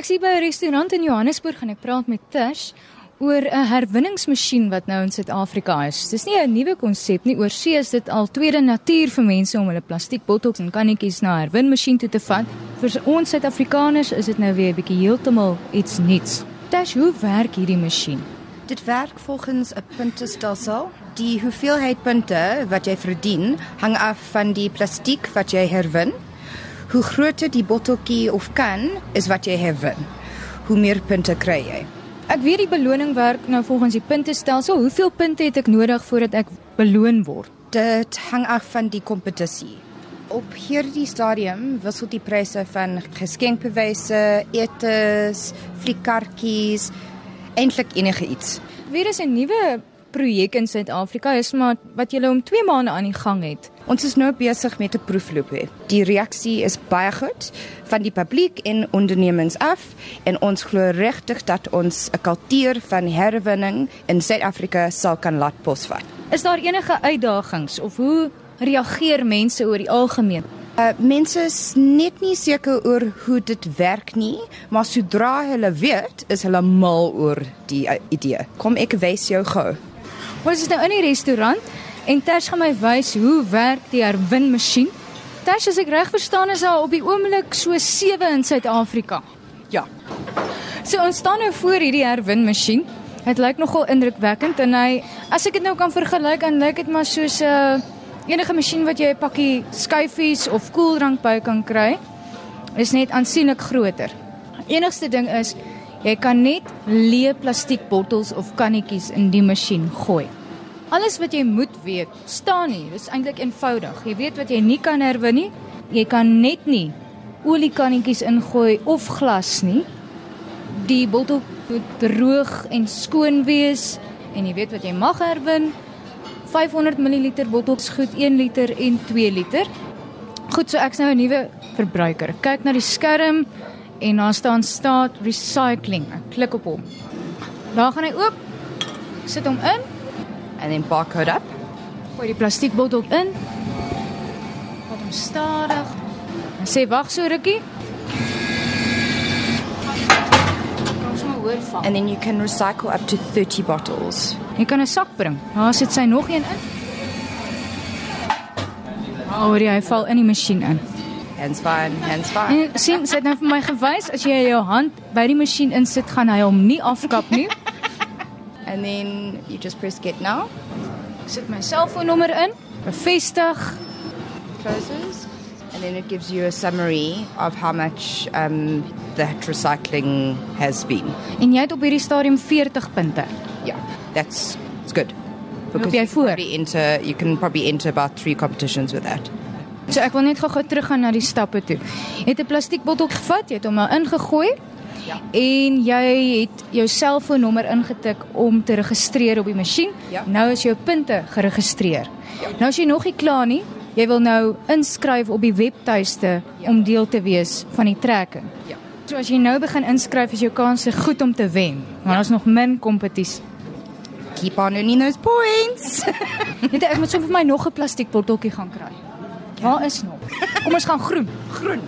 Ek sien by 'n restaurant in Johannesburg en ek praat met Tish oor 'n herwinningsmasjien wat nou in Suid-Afrika is. Dis nie 'n nuwe konsep nie. Oorsee is dit al tweede natuur vir mense om hulle plastiekbottels en kannetjies na 'n herwinmasjien toe te vat. Vir ons Suid-Afrikaners is dit nou weer 'n bietjie heeltemal iets nuuts. Tish, hoe werk hierdie masjien? Dit werk volgens 'n puntestelsel. Die hoeveelheid punte wat jy verdien hang af van die plastiek wat jy herwin. Hoe groter die botteltjie of kan is wat jy herwin, hoe meer punte kry jy. Ek weet die beloning werk nou volgens die puntestelsel. Hoeveel punte het ek nodig voordat ek beloon word? Dit hang af van die kompetisie. Op hierdie stadium wissel die pryse van geskenkbewyse, etes, fliekkaartjies, eintlik enige iets. Weer is 'n nuwe projek in Suid-Afrika is maar wat julle om 2 maande aan die gang het. Ons is nou besig met 'n proefloop. Die reaksie is baie goed van die publiek en ondernemings af en ons glo regtig dat ons 'n kultuur van herwinning in Suid-Afrika sal kan laat posvat. Is daar enige uitdagings of hoe reageer mense oor die algemeen? Uh, mense is net nie seker oor hoe dit werk nie, maar sodra hulle weet, is hulle mal oor die uh, idee. Kom ek wys jou gou. Ons is nou in die restaurant en Tash gaan my wys hoe werk die herwinmasjien. Tash, as ek reg verstaan, is daar op die oomblik so 7 in Suid-Afrika. Ja. So ons staan nou voor hierdie herwinmasjien. Dit lyk nogal indrukwekkend en hy as ek dit nou kan vergelyk, dan lyk dit maar soos 'n uh, enige masjien wat jy 'n pakkie skyfies of koeldrank by kan kry. Is net aansienlik groter. Enigste ding is jy kan net leë plastiekbottels of kannetjies in die masjien gooi. Alles wat jy moet weet, staan hier. Dit is eintlik eenvoudig. Jy weet wat jy nie kan herwin nie. Jy kan net nie oliekannetjies ingooi of glas nie. Die bottel moet droog en skoon wees en jy weet wat jy mag herwin. 500 ml bottels goed 1 liter en 2 liter. Goed, so ek's nou 'n nuwe verbruiker. Kyk na die skerm en daar staan staat recycling. Ek klik op hom. Daar gaan hy oop. Sit hom in and then barcode up. Gooi die plastiekbottel in. Vat hom stadig. En sê wag so rukkie. And then you can recycle up to 30 bottles. Jy kan 'n sak bring. Daar sit sy nog een in. Oh, hy val in die masjien in. Hands fine, hands fine. En sien, sy het nou vir my gewys as jy jou hand by die masjien insit, gaan hy hom nie afkap nie. and then you just press get now. Sit my selfoonnommer in, bevestig, closes and then it gives you a summary of how much um that recycling has been. En jy het op hierdie stadium 40 punte. Yeah, that's it's good. Because jy voor. Enter, you can probably enter about 3 competitions with that. So ek wil net gou-gou teruggaan na die stappe toe. Jy het 'n plastiekbottel gevat, jy het hom nou ingegooi. Ja. En jy het jou selfoonnommer ingetik om te registreer op die masjien. Ja. Nou is jou punte geregistreer. Ja. Nou as jy nog nie klaar nie, jy wil nou inskryf op die webtuiste ja. om deel te wees van die trekking. Ja. So as jy nou begin inskryf, is jou kanse goed om te wen, want daar's ja. nog min kompetisie. Keep on earning those points. Net ek moet so vir my nog 'n plastiekbotteltjie gaan kry. Waar is nog? Kom ons gaan groen. Groen.